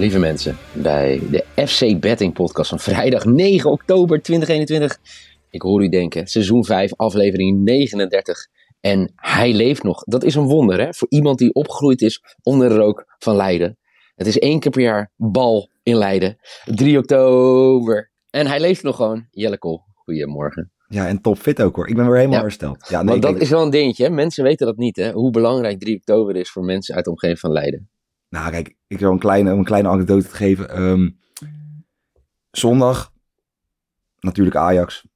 lieve mensen, bij de FC Betting Podcast van vrijdag 9 oktober 2021. Ik hoor u denken, seizoen 5, aflevering 39. En hij leeft nog. Dat is een wonder, hè? Voor iemand die opgegroeid is onder de rook van Leiden. Het is één keer per jaar bal in Leiden. 3 oktober. En hij leeft nog gewoon. Jelle Kool, goedemorgen. Ja, en topfit ook hoor. Ik ben weer helemaal Ja. hersteld. Ja, nee, Want dat is wel een dingetje, hè? Mensen weten dat niet, hè? Hoe belangrijk 3 oktober is voor mensen uit de omgeving van Leiden. Nou, kijk, ik wil een kleine, een kleine anekdote te geven. Ehm, zondag, natuurlijk Ajax,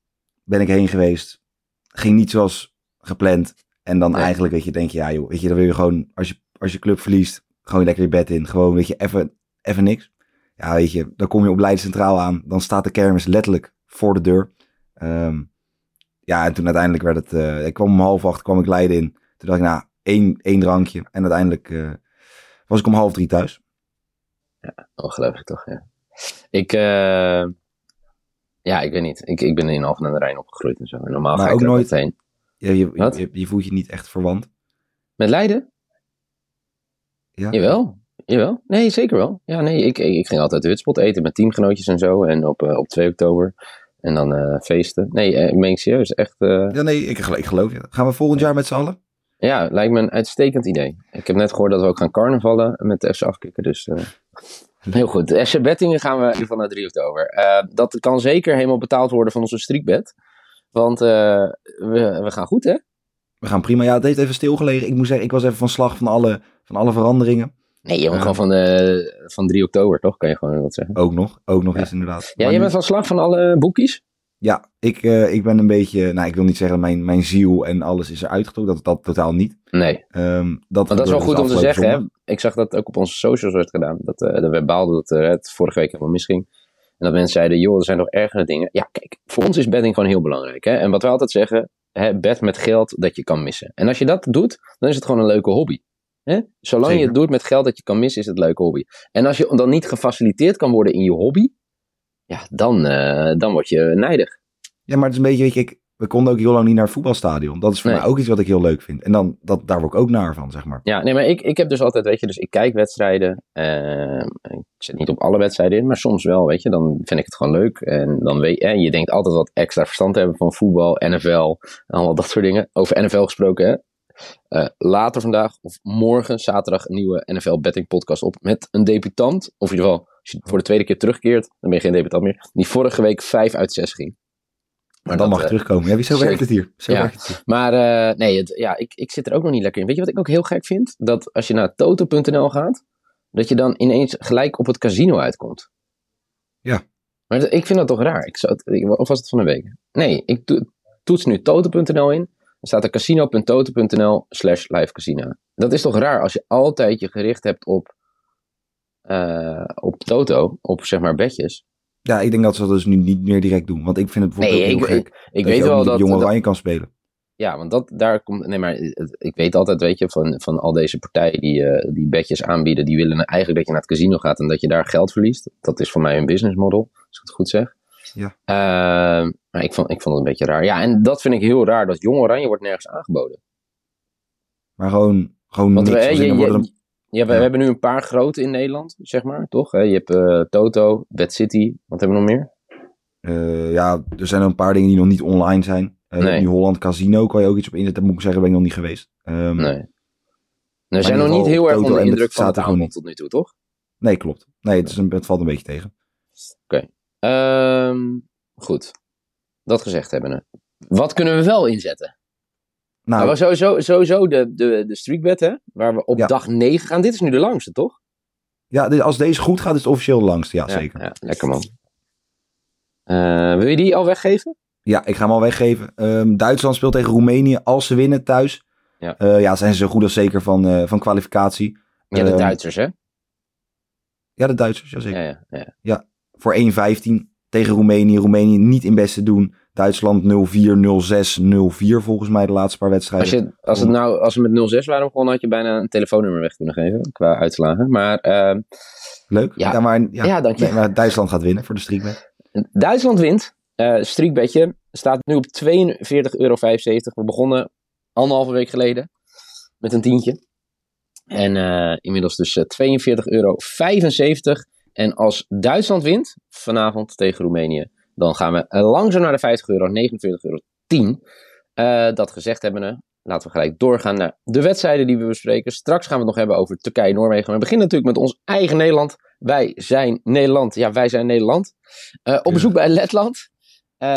ben ik heen geweest. Ging niet zoals gepland. En dan Nee. eigenlijk, weet je, denk je, ja joh, weet je, dan wil je gewoon, als je, als je club verliest, gewoon lekker je bed in. Gewoon, weet je, even, even niks. Ja, weet je, dan kom je op Leiden Centraal aan. Dan staat de kermis letterlijk voor de deur. Ehm, ja, en toen uiteindelijk werd het, eh, ik kwam om half acht, kwam ik Leiden in. Toen dacht ik, nou, één, één drankje. En uiteindelijk eh, was ik om half drie thuis. Ongelooflijk toch, ja. Ik, eh, ja, ik weet niet. Ik, ik ben in Alphen aan de Rijn opgegroeid en zo. En normaal Maar ga ik ook nooit- meteen. Je, je, Wat? je, je voelt je niet echt verwant. Met Leiden? Ja? Jawel. Jawel. Nee, zeker wel. Ja, nee, ik, ik ging altijd hutspot eten met teamgenootjes en zo. En op, eh, op 2 oktober. En dan eh, feesten. Nee, ik meen ik serieus. Echt, Ja, nee, ik, ik geloof je. Gaan we volgend jaar met z'n allen? Ja, lijkt me een uitstekend idee. Ik heb net gehoord dat we ook gaan carnavallen met de FC afkicken. Dus eh, heel goed. De FC Bettingen gaan we in ieder geval naar 3 oktober. Eh, dat kan zeker helemaal betaald worden van onze streakbet. Want eh, we, we gaan goed, hè? We gaan prima. Ja, het heeft even stilgelegen. Ik moet zeggen, ik was even van slag van alle, van alle veranderingen. Nee, je bent Ja. gewoon van, de, van 3 oktober, toch? Kan je gewoon wat zeggen. Ook nog. Ook nog Ja. eens inderdaad. Ja, Maar nu- bent van slag van alle boekies? Ja, ik, eh, ik ben een beetje... Nou, ik wil niet zeggen dat mijn, mijn ziel en alles is eruit getrokken. Dat, dat totaal niet. Nee. Ehm, dat, Maar dat is wel goed dus om te zeggen, hè? Ik zag dat ook op onze socials werd gedaan. Dat, eh dat we baalden dat eh, het vorige week helemaal misging. En dat mensen zeiden, joh, er zijn nog ergere dingen. Ja, kijk, voor ons is betting gewoon heel belangrijk. Hè? En wat we altijd zeggen, hè, bet met geld dat je kan missen. En als je dat doet, dan is het gewoon een leuke hobby. Hè? Zolang je het doet met geld dat je kan missen, is het een leuke hobby. En als je dan niet gefaciliteerd kan worden in je hobby, ja, dan, eh, dan word je nijdig. Ja, maar het is een beetje, weet je, ik, we konden ook heel lang niet naar het voetbalstadion. Dat is voor Nee. mij ook iets wat ik heel leuk vind. En dan, dat, daar word ik ook naar van, zeg maar. Ja, nee, maar ik, ik heb dus altijd, weet je, dus ik kijk wedstrijden. eh, ik zit niet op alle wedstrijden in, maar soms wel, weet je. Dan vind ik het gewoon leuk. En dan weet en je denkt altijd wat extra verstand te hebben van voetbal, NFL, en allemaal dat soort dingen. Over NFL gesproken, hè. Eh, later vandaag of morgen, zaterdag, een nieuwe NFL Betting Podcast op met een debutant. Of in ieder geval, als je voor de tweede keer terugkeert, dan ben je geen debutant meer. Die vorige week 5 uit 6 ging. Maar dan dat, mag eh, terugkomen. Ja, wie zo werkt het hier. Zo Ja. werkt het hier. Maar eh, nee, het, ja, ik, ik zit er ook nog niet lekker in. Weet je wat ik ook heel gek vind? Dat als je naar toto.nl gaat, dat je dan ineens gelijk op het casino uitkomt. Ja. Maar dat- ik vind dat toch raar. Ik zou het, of was het van een week? Nee, ik to- toets nu toto.nl in. Dan staat er casino.toto.nl slash live casino. Dat is toch raar als je altijd je gericht hebt op, eh, op toto, op zeg maar bedjes. Ja, ik denk dat ze dat dus nu niet meer direct doen. Want ik vind het bijvoorbeeld Nee, ik, heel ik, gek. ik dat weet je wel dat... op Jong dat- Oranje kan spelen. Ja, want dat, daar komt. Nee, maar ik weet altijd, weet je, van, van al deze partijen die, eh, die bedjes aanbieden, die willen eigenlijk dat je naar het casino gaat en dat je daar geld verliest. Dat is voor mij een business model, als ik het goed zeg. Ja. Ehm, maar ik vond, ik vond het een beetje raar. Ja, en dat vind ik heel raar, dat Jong Oranje wordt nergens aangeboden. Maar gewoon, gewoon Want niks. Als je, ja, we, we hebben nu een paar grote in Nederland, zeg maar, toch? Hè? Je hebt eh, Toto, Bad City, wat hebben we nog meer? eh, ja, er zijn een paar dingen die nog niet online zijn. Nee. Nu Holland Casino kan je ook iets op inzetten. Moet ik zeggen, ben ik nog niet geweest. Ehm, Nee. We zijn nog niet heel erg onder de indruk van het aanbod tot nu toe, toch? nee, klopt. Nee, het, is een, het valt een beetje tegen. Ehm, goed. Dat gezegd hebben. Wat kunnen we wel inzetten? Nou, Nou, sowieso, sowieso de, de, de streakbet, hè? Waar we op Ja. dag 9 gaan. Dit is nu de langste, toch? ja, als deze goed gaat, is het officieel de langste. Ja, zeker. Ja, lekker man. Eh, wil je die al weggeven? Ja, ik ga hem al weggeven. Ehm, Duitsland speelt tegen Roemenië. Als ze winnen thuis, Ja. ja. ja, zijn ze zo goed als zeker van, eh, van kwalificatie. Ja, de Ehm, Duitsers, hè? Ja, de Duitsers, jazeker. Ja, ja, ja. Voor 1-15 tegen Roemenië. Roemenië niet in beste doen. Duitsland 0-4, 0-6, 0-4 volgens mij de laatste paar wedstrijden. Als, je, als, het nou, als we met 0-6 waren begonnen, had je bijna een telefoonnummer weg kunnen geven. Qua uitslagen. Maar ehm, Leuk. Ja. Ja, maar, ja, Ja, dank je. nee, maar Duitsland gaat winnen voor de streakbet. Duitsland wint. Eh streakbedje staat nu op 42,75 euro. We begonnen anderhalve week geleden met een tientje. En uh, inmiddels dus 42,75 euro. En als Duitsland wint vanavond tegen Roemenië, dan gaan we langzaam naar de 50 euro, 49,10 euro. Uh, dat gezegd hebben, laten we gelijk doorgaan naar de wedstrijden die we bespreken. Straks gaan we het nog hebben over Turkije-Noorwegen. Maar we beginnen natuurlijk met ons eigen Nederland. Wij zijn Nederland. Ja, wij zijn Nederland. Uh, op bezoek bij Letland. Uh,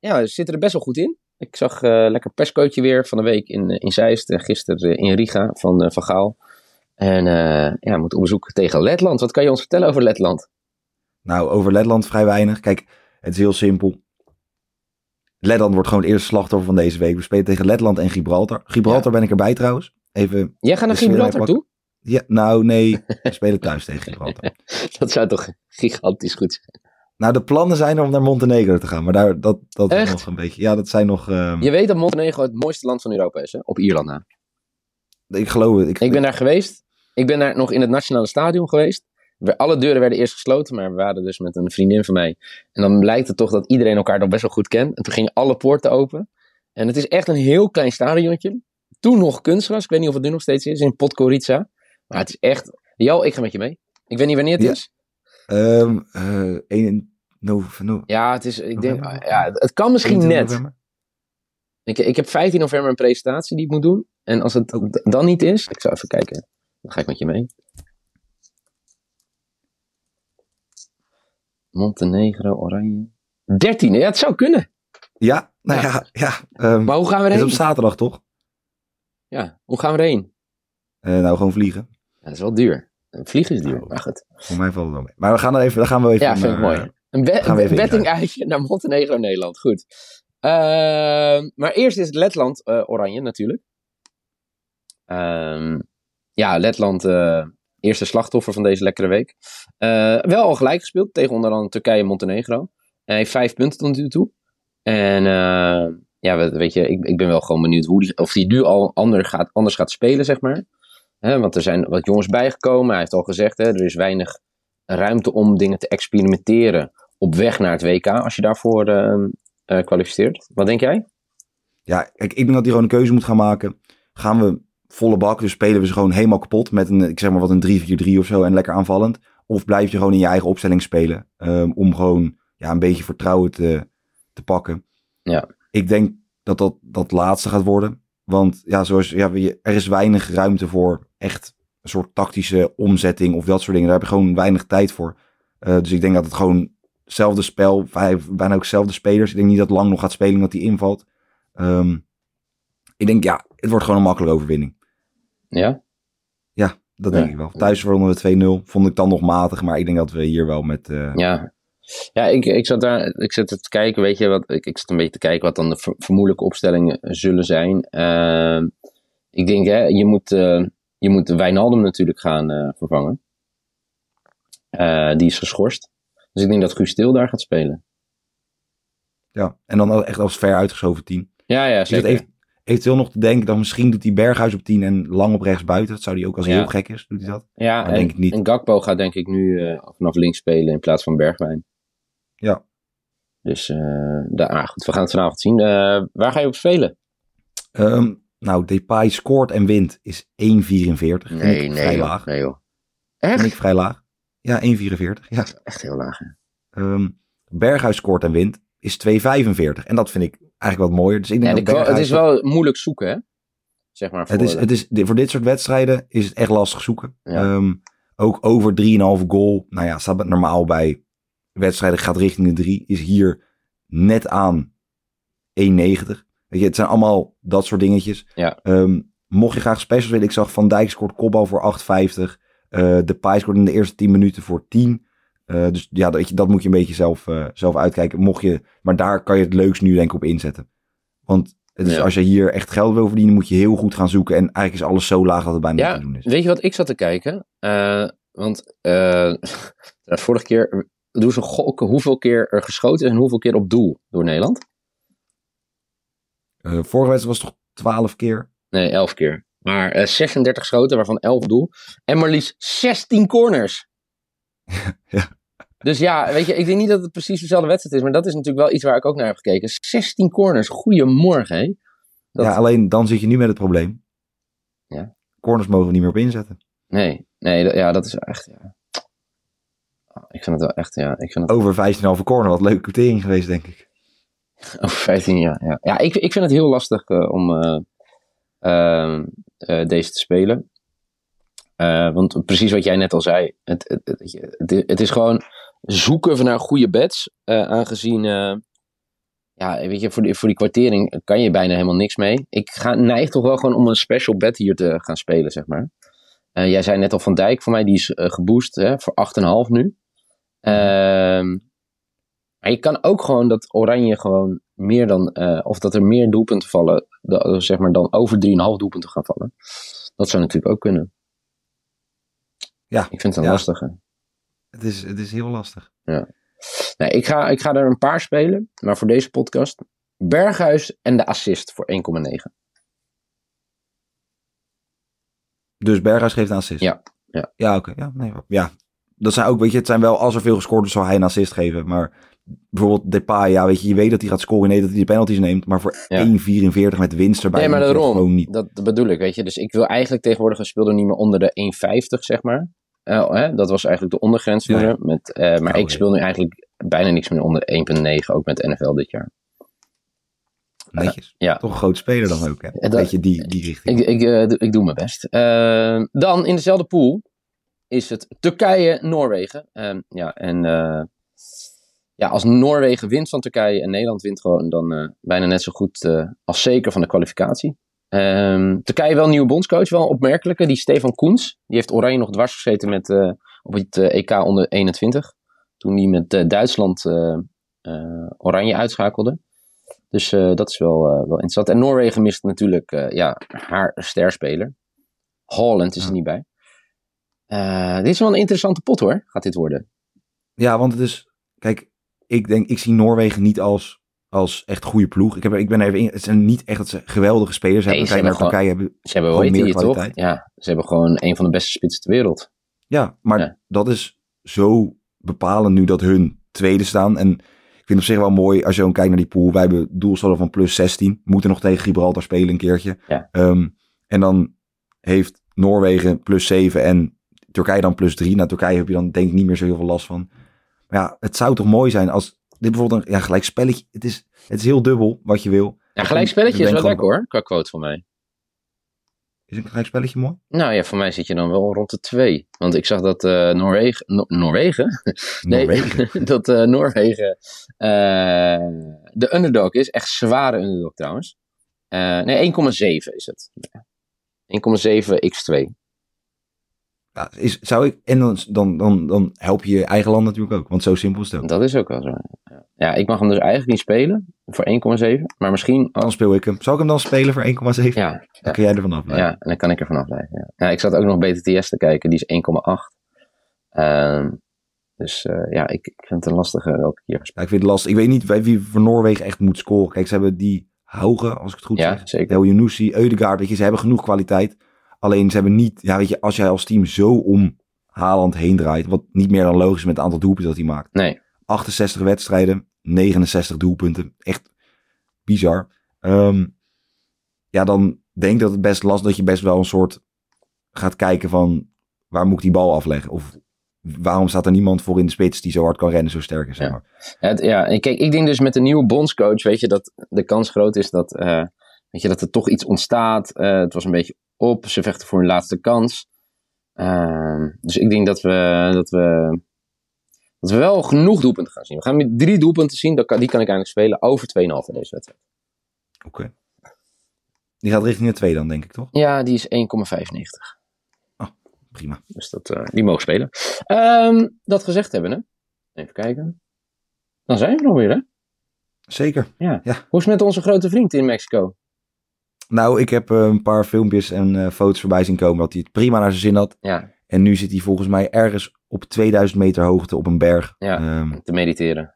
ja, we zitten er best wel goed in. Ik zag lekker perscootje weer van de week in, in Zeist. En gisteren in Riga van Van Gaal. En ja, we moeten op bezoek tegen Letland. Wat kan je ons vertellen over Letland? Nou, over Letland vrij weinig. Kijk, het is heel simpel. Letland wordt gewoon het eerste slachtoffer van deze week. We spelen tegen Letland en Gibraltar. Gibraltar ben ik erbij trouwens. Even Jij gaat naar Gibraltar toe? Ja, nou nee, we spelen thuis tegen Gibraltar. dat zou toch gigantisch goed zijn. Nou, de plannen zijn er om naar Montenegro te gaan, maar daar, dat, dat is nog een beetje. Ja, dat zijn nog. Um... Je weet dat Montenegro het mooiste land van Europa is, hè? Op Ierland na. Ik geloof het. Ik, ik ben daar geweest. Ik ben daar nog in het Nationale Stadion geweest. Alle deuren werden eerst gesloten, maar we waren dus met een vriendin van mij. En dan blijkt het toch dat iedereen elkaar nog best wel goed kent. En toen gingen alle poorten open. En het is echt een heel klein stadiontje. Toen nog kunstgras. Ik weet niet of het nu nog steeds is, in Podgorica. Maar het is echt... Jo, ik ga met je mee. Ik weet niet wanneer het is. Um, uh, 1 november. Ja, het is... Ik denk, ja, het kan misschien net. Ik, ik heb 15 november een presentatie die ik moet doen. En als het dan niet is... Ik zou even kijken. Dan ga ik met je mee. Montenegro, Oranje. 13, ja, het zou kunnen. Ja, nou ja, ja. um, maar hoe gaan we erheen? Het is op zaterdag toch? Ja, hoe gaan we erheen? Uh, nou, gewoon vliegen. Ja, dat is wel duur. Vliegen is duur, nou, maar goed. Voor mij valt het wel mee. Maar we gaan er even, dan gaan we even Ja, vind ik mooi. Een, be een betting uitje naar Montenegro, Nederland. Goed. Uh, maar eerst is het Letland uh, oranje natuurlijk. Uh, ja, Letland uh, eerste slachtoffer van deze lekkere week. Uh, wel al gelijk gespeeld tegen onder andere Turkije en Montenegro. Hij heeft vijf punten tot nu toe. En uh, ja, weet je, ik, ik ben wel gewoon benieuwd hoe die, of hij nu al gaat, anders gaat spelen, zeg maar. Want er zijn wat jongens bijgekomen. Hij heeft al gezegd, hè, er is weinig ruimte om dingen te experimenteren op weg naar het WK, als je daarvoor uh, kwalificeert. Wat denk jij? Ja, kijk, ik denk dat hij gewoon een keuze moet gaan maken. Gaan we volle bak, dus spelen we ze gewoon helemaal kapot met een, ik zeg maar wat een 3-4-3 of zo en lekker aanvallend. Of blijf je gewoon in je eigen opstelling spelen um, om gewoon ja, een beetje vertrouwen te, te pakken. Ja. Ik denk dat dat dat laatste gaat worden. Want ja, zoals, ja, er is weinig ruimte voor echt een soort tactische omzetting of dat soort dingen. Daar heb je gewoon weinig tijd voor. Uh, dus ik denk dat het gewoon hetzelfde spel, bijna ook dezelfde spelers. Ik denk niet dat Lang nog gaat spelen dat hij invalt. Um, ik denk ja, het wordt gewoon een makkelijke overwinning. Ja? Ja, dat denk ja. ik wel. Thuis wonnen we 2-0. Vond ik dan nog matig, maar ik denk dat we hier wel met... Uh... Ja, ja ik, ik zat daar ik zat te kijken, weet je, wat, ik, ik zat een beetje te kijken wat dan de ver, vermoedelijke opstellingen zullen zijn. Uh, ik denk, hè, je moet, uh, je moet Wijnaldum natuurlijk gaan uh, vervangen. die is geschorst. Dus ik denk dat Guus Stil daar gaat spelen. Ja, en dan echt als ver uitgeschoven team. Ja, ja, zeker. Even, eventueel nog te denken, dan misschien doet hij Berghuis op 10 en lang op rechts buiten. Dat zou hij ook als hij ja. heel gek is, doet hij dat. Ja, maar en, denk ik niet. en Gakpo gaat denk ik nu uh, vanaf links spelen in plaats van Bergwijn. Ja. Dus uh, daar, ah, goed, we gaan het vanavond zien. Uh, waar ga je op spelen? Um, nou, Depay scoort en wint is 1,44. Nee, nee, vrij joh, laag. nee joh. Echt? Vind ik vrij laag. Ja, 1,44. Ja. Echt heel laag. Um, Berghuis scoort en wint is 2,45. En dat vind ik eigenlijk wat mooier. Dus ik denk ja, dat Berghuis... Het is wel moeilijk zoeken, hè? Zeg maar voor het is, het is, voor dit soort wedstrijden is het echt lastig zoeken. Ja. Um, ook over 3,5 goal. Nou ja, staat het normaal bij wedstrijden gaat richting de 3. Is hier net aan 1,90. Weet je, het zijn allemaal dat soort dingetjes. Ja. Um, mocht je graag specials willen, ik zag Van Dijk scoort kopbal voor 8,50. Uh, de Pai scoort in de eerste 10 minuten voor 10. Uh, dus ja, dat, dat moet je een beetje zelf, uh, zelf uitkijken. Mocht je, maar daar kan je het leukst nu denk ik op inzetten. Want het is, Ja. als je hier echt geld wil verdienen, moet je heel goed gaan zoeken. En eigenlijk is alles zo laag dat het bijna Ja, niet te doen is. weet je wat ik zat te kijken? Uh, want vorige keer, doe ze gokken hoeveel keer er geschoten is en hoeveel keer op doel door Nederland? Vorige wedstrijd was het toch 12 keer? Nee, 11 keer. Maar uh, 36 schoten, waarvan 11 op doel. En maar liefst 16 corners. ja. Dus ja, weet je, ik denk niet dat het precies dezelfde wedstrijd is, maar dat is natuurlijk wel iets waar ik ook naar heb gekeken. 16 corners, goedemorgen, hé. Dat... Ja, alleen dan zit je nu met het probleem. Ja. corners mogen we niet meer op inzetten. Nee, nee, dat- ja, dat is echt, ja. Ik vind het wel echt, ja, ik vind het Over 15,5 corner, wat leuke quotering geweest, denk ik. over 15 jaar, ja. Ja, ik, ik vind het heel lastig eh, om eh, ehm, eh, deze te spelen. Want precies wat jij net al zei, het, het, het, het- het is gewoon zoeken naar goede bets, eh, aangezien, eh, ja, weet je, voor die, voor die kwartering kan je bijna helemaal niks mee. Ik ga, neig toch wel gewoon om een special bet hier te gaan spelen, zeg maar. Eh, jij zei net al Van Dijk, voor mij die is geboost hè, voor 8,5 nu. Ehm, maar je kan ook gewoon dat Oranje gewoon meer dan, of dat er meer doelpunten vallen, zeg maar dan over 3,5 doelpunten gaan vallen. Dat zou natuurlijk ook kunnen. Ja, Ik vind het een ja. lastige. Het is, het is heel lastig. Nee, ik ga, ik ga er een paar spelen, maar voor deze podcast. Berghuis en de assist voor 1,9. Dus Berghuis geeft een assist. Ja, ja. Ja, oké. Ja, nee, ja. Dat zijn ook, weet je, het zijn wel, als er veel gescoord is, zal hij een assist geven. Maar bijvoorbeeld Depay, ja, weet je, je weet dat hij gaat scoren. Nee, dat hij de penalties neemt. Maar voor Ja. 1,44 met winst erbij. Nee, maar daarom. gewoon niet. Dat, bedoel ik, weet je. Dus ik wil eigenlijk tegenwoordig een speler niet meer onder de 1,50, zeg maar. Eh, hè? Dat was eigenlijk de ondergrens Ja. vroeger. Met, eh, maar ik speel nu eigenlijk bijna niks meer onder 1,9, ook met NFL dit jaar. Netjes. ja. Toch een groot speler dan ook, hè? Dat- Weet je, die, die richting. Ik, ik, eh, doe- ik doe mijn best. Eh, dan in dezelfde pool is het Turkije-Noorwegen. Ehm, ja, en eh, ja, als Noorwegen wint van Turkije en Nederland wint gewoon, dan eh, bijna net zo goed eh, als zeker van de kwalificatie. Ehm, Turkije wel een nieuwe bondscoach, wel een opmerkelijke. Die Stefan Koens. Die heeft Oranje nog dwars gezeten met, eh, op het eh, EK onder 21. Toen die met eh, Duitsland Oranje uitschakelde. Dus dat is wel, wel interessant. En Noorwegen mist natuurlijk ja, haar sterspeler. Holland is er niet bij. Dit is wel een interessante pot hoor, gaat dit worden. Ja, want het is, kijk, ik denk, ik zie Noorwegen niet als, als echt goede ploeg. Ik, heb, ik ben even in, het zijn niet echt dat ze geweldige spelers Nee, hebben. ze hebben Turkije hebben, Ze hebben, Gewoon meer die toch? kwaliteit. Ja, ze hebben gewoon een van de beste spitsen ter wereld. Ja, maar Ja. dat is zo bepalend nu dat hun tweede staan. En ik vind op zich wel mooi als je gewoon kijkt naar die pool. Wij hebben doelsaldo van plus 16. Moeten nog tegen Gibraltar spelen een keertje. Ja. Ehm, en dan heeft Noorwegen plus 7 en Turkije dan plus 3. Nou, Turkije heb je dan denk ik niet meer zo heel veel last van. Maar ja, het zou toch mooi zijn als dit bijvoorbeeld een ja, gelijk spelletje. Het is, het is heel dubbel wat je wil. Ja, gelijk spelletje is wel lekker hoor, qua quote van mij. Is een gelijk spelletje mooi? Nou ja, voor mij zit je dan wel rond de twee. Want ik zag dat eh Noorwegen... No- Noorwegen? Nee, Noorwegen. dat eh, Noorwegen eh, de underdog is. Echt zware underdog trouwens. Nee, 1,7 is het. 1,7 x2. Ja, is, zou ik, en dan, dan, dan, dan help je je eigen land natuurlijk ook. Want zo simpel is het ook. Dat is ook wel zo. Ja. Ik mag hem dus eigenlijk niet spelen voor 1,7. Maar misschien... Dan speel ik hem. Zal ik hem dan spelen voor 1,7? Ja, Dan kun jij ervan afleiden. ja, en dan kan ik er vanaf blijven. Ja. Ja, ik zat ook nog BTTS te kijken. Die is 1,8. Ehm, dus eh, ja, ik, ik vind het een lastige gespeeld. Ja, ik vind het lastig. Ik weet niet wie- voor Noorwegen echt moet scoren. Kijk, ze hebben die Hauge, als ik het goed Ja, zeg. zeker. El Yunusi, Eudegaard. Weet je, ze hebben genoeg kwaliteit. Alleen ze hebben niet, ja, weet je, als jij als team zo om Haaland heen draait, wat niet meer dan logisch is met het aantal doelpunten dat hij maakt. Nee, 68 wedstrijden, 69 doelpunten. Echt bizar. Ehm, ja, dan denk ik dat het best lastig dat je best wel een soort gaat kijken van waar moet ik die bal afleggen? Of waarom staat er niemand voor in de spits die zo hard kan rennen, zo sterk is? Zeg Ja. maar. Het, ja, kijk, ik denk dus met de nieuwe bondscoach, weet je, dat de kans groot is dat, eh, weet je, dat er toch iets ontstaat. Eh, het was een beetje op, ze vechten voor hun laatste kans. Ehm, dus ik denk dat we, dat, we, dat we wel genoeg doelpunten gaan zien. We gaan met drie doelpunten zien, dat kan, die kan ik eigenlijk spelen over 2,5 in deze wedstrijd. Oké. Die gaat richting de 2 dan, denk ik, toch? Ja, die is 1,95. Prima. Dus dat, eh, die mogen spelen. Ehm, dat gezegd hebben, hè? Even kijken. Dan zijn we nog weer, hè? Zeker. Hoe is het met onze grote vriend in Mexico? Nou, ik heb eh, een paar filmpjes en eh, foto's voorbij zien komen dat hij het prima naar zijn zin had. Ja, En nu zit hij volgens mij ergens op 2000 meter hoogte op een berg. Ja. Ehm, te mediteren.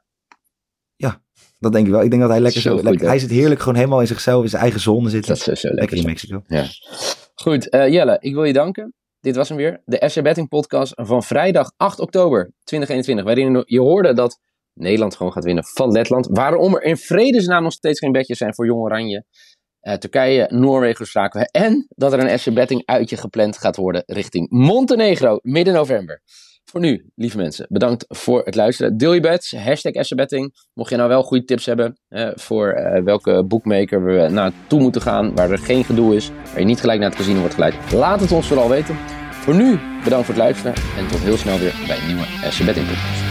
dat denk ik wel. Ik denk dat hij lekker Zo lekker- hij zit heerlijk gewoon helemaal in zichzelf, in zijn eigen zone zitten. Dat is zo lekker lekker. in Mexico. Ja. Goed, eh, Jelle, ik wil je danken. Dit was hem weer. De FC Betting podcast van vrijdag 8 oktober 2021. Waarin je hoorde dat Nederland gewoon gaat winnen van Letland. Waarom er in vredesnaam nog steeds geen bedjes zijn voor Jong Oranje. Turkije, Noorwegen zaken we. En dat er een SC Betting uitje gepland gaat worden richting Montenegro midden november. Voor nu, lieve mensen, bedankt voor het luisteren. Deel je bets, hashtag Betting. Mocht je nou wel goede tips hebben voor uh, welke bookmaker we naartoe moeten gaan, waar er geen gedoe is, waar je niet gelijk naar het casino wordt geleid, laat het ons vooral weten. Voor nu, bedankt voor het luisteren en tot heel snel weer bij nieuwe SC Betting.